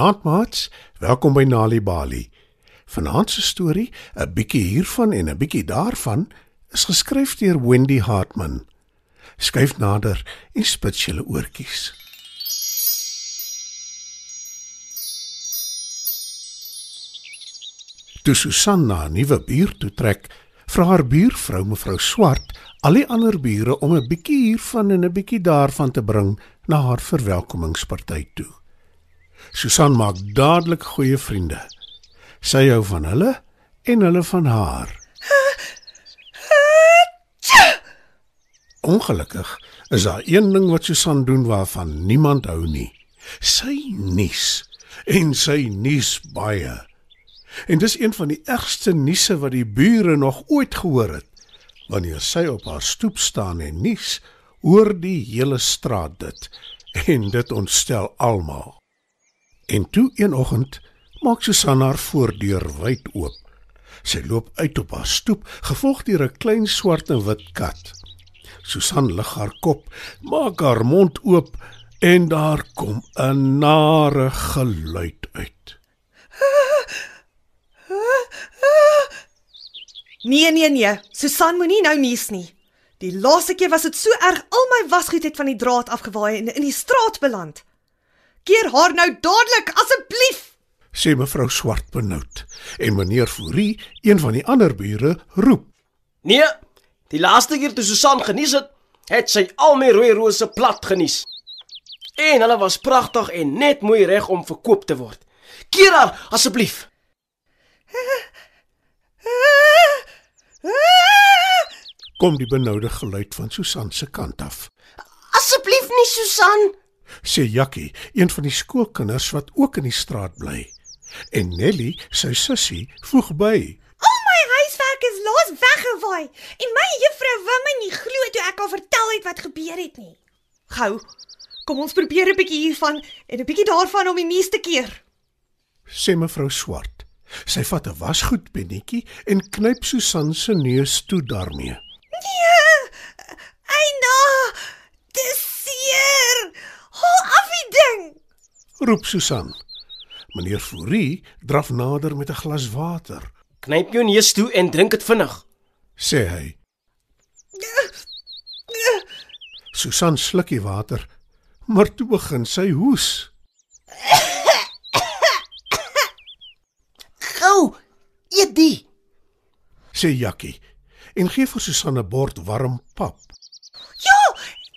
Goeienaand maats, welkom by Nali Bali. Vanaand se storie, 'n bietjie hiervan en 'n bietjie daarvan, is geskryf deur Wendy Hartman. Skryf nader en spits julle oortjies. Toe Susan na 'n nuwe buurt toe trek, vra haar buurvrou mevrou Swart al die ander bure om 'n bietjie hiervan en 'n bietjie daarvan te bring na haar verwelkomingspartyt toe. Susan maak dadelik goeie vriende. Sy hou van hulle en hulle van haar. Ongelukkig is daar een ding wat Susan doen waarvan niemand hou nie. Sy nies en sy nies baie. En dis een van die ergste niese wat die bure nog ooit gehoor het. Wanneer sy op haar stoep staan en nies, hoor die hele straat dit en dit ontstel almal. En toe een oggend maak Susan haar voordeur wyd oop. Sy loop uit op haar stoep, gevolg deur 'n klein swart en wit kat. Susan lig haar kop, maak haar mond oop en daar kom 'n nare geluid uit. Nee nee nee, Susan moenie nou nies nie. Die laaste keer was dit so erg al my wasgoed het van die draad afgewaai en in die straat beland. Keer haar nou dadelik asseblief. sê mevrou Swart benoud en meneer Fourie, een van die ander bure, roep: Nee, die laaste keer toe Susan genies het, het sy al my rooi rose plat genies. En hulle was pragtig en net mooi reg om verkoop te word. Keer haar asseblief. Kom die benoude geluid van Susan se kant af. Asseblief nie Susan. Sê Jakkie, een van die skoolkinders wat ook in die straat bly. En Nelly, sy sussie, voeg by: Al my huiswerk is laas weggewaai en my juffrou wou my nie glo toe ek haar vertel het wat gebeur het nie. Gou, kom ons probeer 'n bietjie hiervan en 'n bietjie daarvan om die nuus te keer. sê mevrou Swart. Sy vat 'n wasgoedpennetjie en knyp Susan se neus toe daarmee. Nee! Eina! Dis seer! Hou af die ding. Roep Susan. Meneer Fourie draf nader met 'n glas water, Knyp jou neus toe en drink dit vinnig. sê hy. Susan sluk die water, maar toe begin sy hoes. Gou, eet die. sê Jakkie en gee vir Susan 'n bord warm pap. Ja,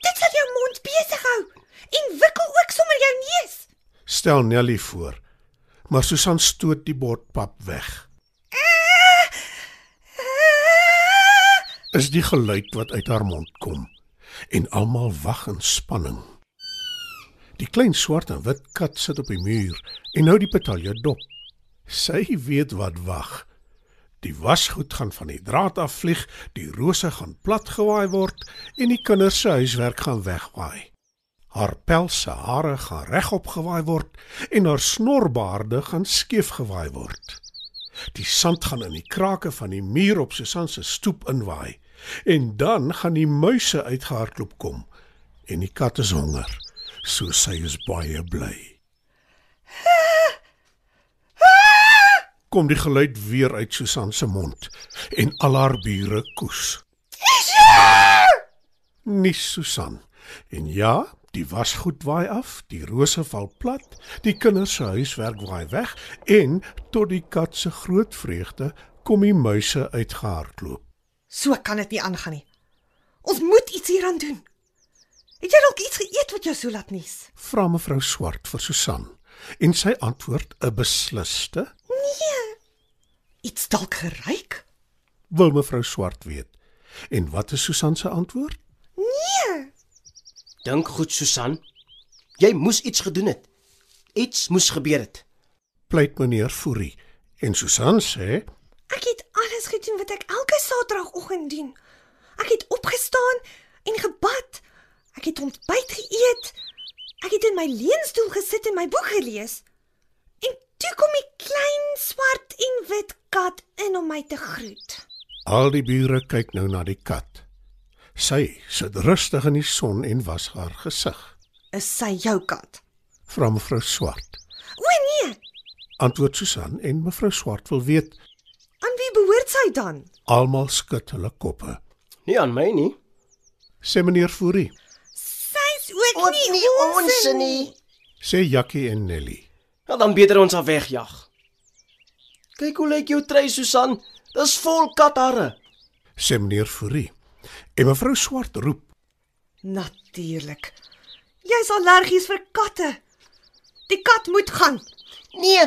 dit sal jou mond besig hou en wikkel ook sommer jou neus. Stel Nelly voor. Maar Susan stoot die bord pap weg. Is die geluid wat uit haar mond kom en almal wag in spanning. Die klein swart en wit kat sit op die muur en hou die petalje dop. Sy weet wat wag. Die wasgoed gaan van die draad af vlieg, die rose gaan platgewaai word en die kinders se huiswerk gaan wegwaai. Haar pelse hare gaan regop gewaai word en haar snorbaarde gaan skeef gewaai word. Die sand gaan in die krake van die muur op Susan se stoep inwaai en dan gaan die muise uitgehardloop kom en die kat is honger, so sy is baie bly. Kom die geluid weer uit Susan se mond en al haar bure koes. Nie Susan. En ja, die wasgoed waai af, die rose val plat, die kinders se huiswerk waai weg en tot die kat se groot vreugde kom die muise uitgehardloop. So kan dit nie aangaan nie. Ons moet iets hieraan doen. Het jy dalk iets geëet wat jou so laat nies? Vra mevrou Swart vir Susan en sy antwoord 'n beslisste Nee. Iets dalk geryk? wil mevrou Swart weet. En wat is Susan se antwoord? Nee. Dink goed Susan. Jy moes iets gedoen het. Iets moes gebeur het. Pleit meneer Fourie en Susan sê Ek het alles gedoen wat ek elke Saterdagoggend doen. Ek het opgestaan en gebad. Ek het ontbyt geëet. Ek het in my leunstoel gesit en my boek gelees. En toe kom die klein swart en wit kat in om my te groet. Al die bure kyk nou na die kat. Sy sit rustig in die son en was haar gesig. Is sy jou kat? Vra mevrou Swart. O nee, Antwoord Susan en mevrou Swart wil weet. aan wie behoort sy dan? Almal skud hulle koppe. Nie aan my nie. Sê meneer Fourie, Sy's ook Ook nie, nie ons nie. sê Jakkie en Nelly. Ja, dan beter ons haar wegjag. Kyk hoe lyk jou trei, Susan. Dis vol katharre. Sê meneer Fourie. En mevrou Swart roep. Natuurlik. Jy's allergies vir katte. Die kat moet gaan. Nee,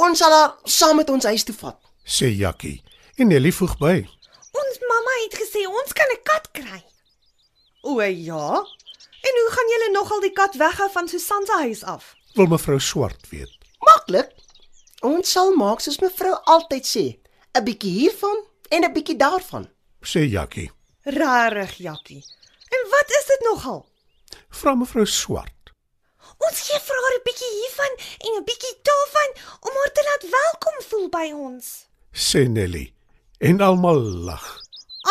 ons sal haar saam met ons huis toe vat. Sê Jakkie. En Nelly voeg by. Ons mamma het gesê ons kan 'n kat kry. O ja. En hoe gaan julle nogal die kat weghou van Susan se huis af? Wil mevrou Swart weet. Maklik. Ons sal maak soos mevrou altyd sê, 'n bietjie hiervan en 'n bietjie daarvan. Sê Jakkie. Rarig, Jakkie. En wat is dit nogal? Vra mevrou Swart. Ons gee vir haar 'n bietjie hiervan en 'n bietjie daarvan om haar te laat welkom voel by ons. Sê Nelly. En almal lag.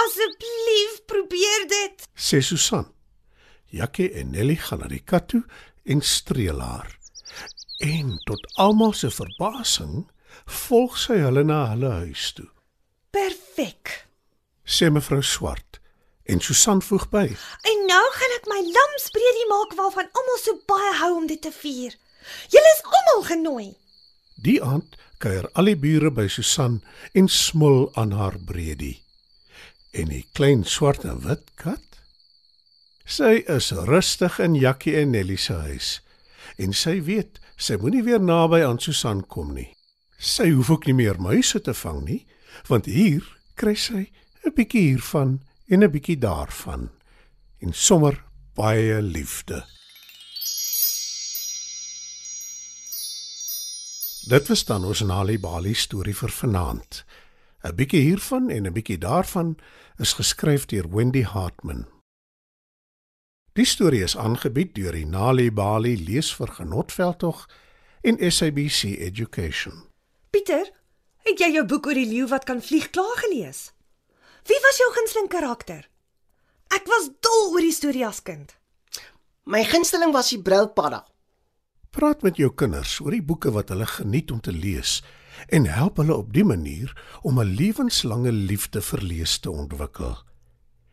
Asseblief probeer dit. Sê Susan. Jakkie en Nelly gaan na die kat toe en streel haar. En tot almal se verbasing volg sy hulle na hulle huis toe. Perfek. Sê mevrou Swart. En Susan voeg by. En nou gaan ek my lamsbredie maak waarvan almal so baie hou om dit te vier. Julle is almal genooi. Die aand kuier al die bure by Susan en smil aan haar bredie. En die klein swart en wit kat? Sy is rustig in Jakkie en Nelly se huis. En sy weet, sy moenie weer naby aan Susan kom nie. Sy hoef ook nie meer muise te vang nie, want hier kry sy 'n bietjie hiervan en 'n bietjie daarvan. En sommer baie liefde. Dit was dan ons Nali Bali storie vir vanaand. 'n Bietjie hiervan en 'n bietjie daarvan is geskryf deur Wendy Hartman. Die storie is aangebied deur die Nali Bali leesvergenotveldtog en SABC Education. Pieter, het jy jou boek oor die leeu wat kan vlieg klaar gelees? Wie was jou gunsteling karakter? Ek was dol oor die storie as kind. My gunsteling was die brilpadda. Praat met jou kinders oor die boeke wat hulle geniet om te lees en help hulle op die manier om 'n lewenslange liefde vir lees te ontwikkel.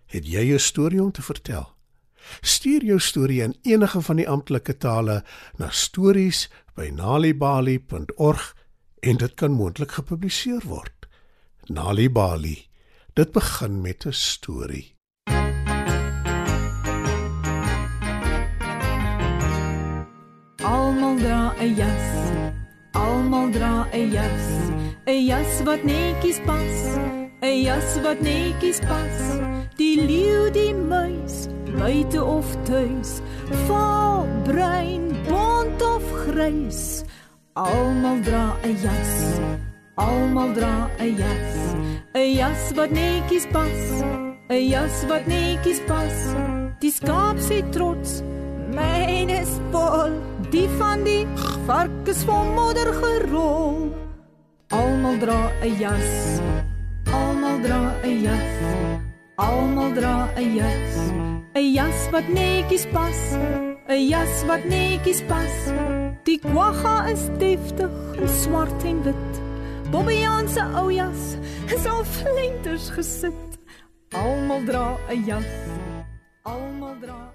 Het jy 'n storie om te vertel? Stuur jou storie in enige van die amptelike tale na stories@nalibali.org en dit kan moontlik gepubliseer word. Nalibali. Dit begin met 'n storie. Almal dra 'n jas. Almal dra 'n jas. 'n Jas wat netjies pas. 'n Jas wat netjies pas. Die leeu, die muis, buite of tuis. Vaal, bruin, bont of grys. Almal dra 'n jas. Almal dra 'n jas. 'n Jas wat netjies pas. 'n Jas wat netjies pas. Die skaap sê trots, myne is vol. Die van die vark is vol modder gerol. Almal dra 'n jas. Almal dra 'n jas. Almal dra 'n jas. 'n Jas wat netjies pas. 'n Jas wat netjies pas. Die kwagga is deftig swart en wit. Bobbejaan se ou jas is al flenters gesit. Almal dra 'n jas. Almal dra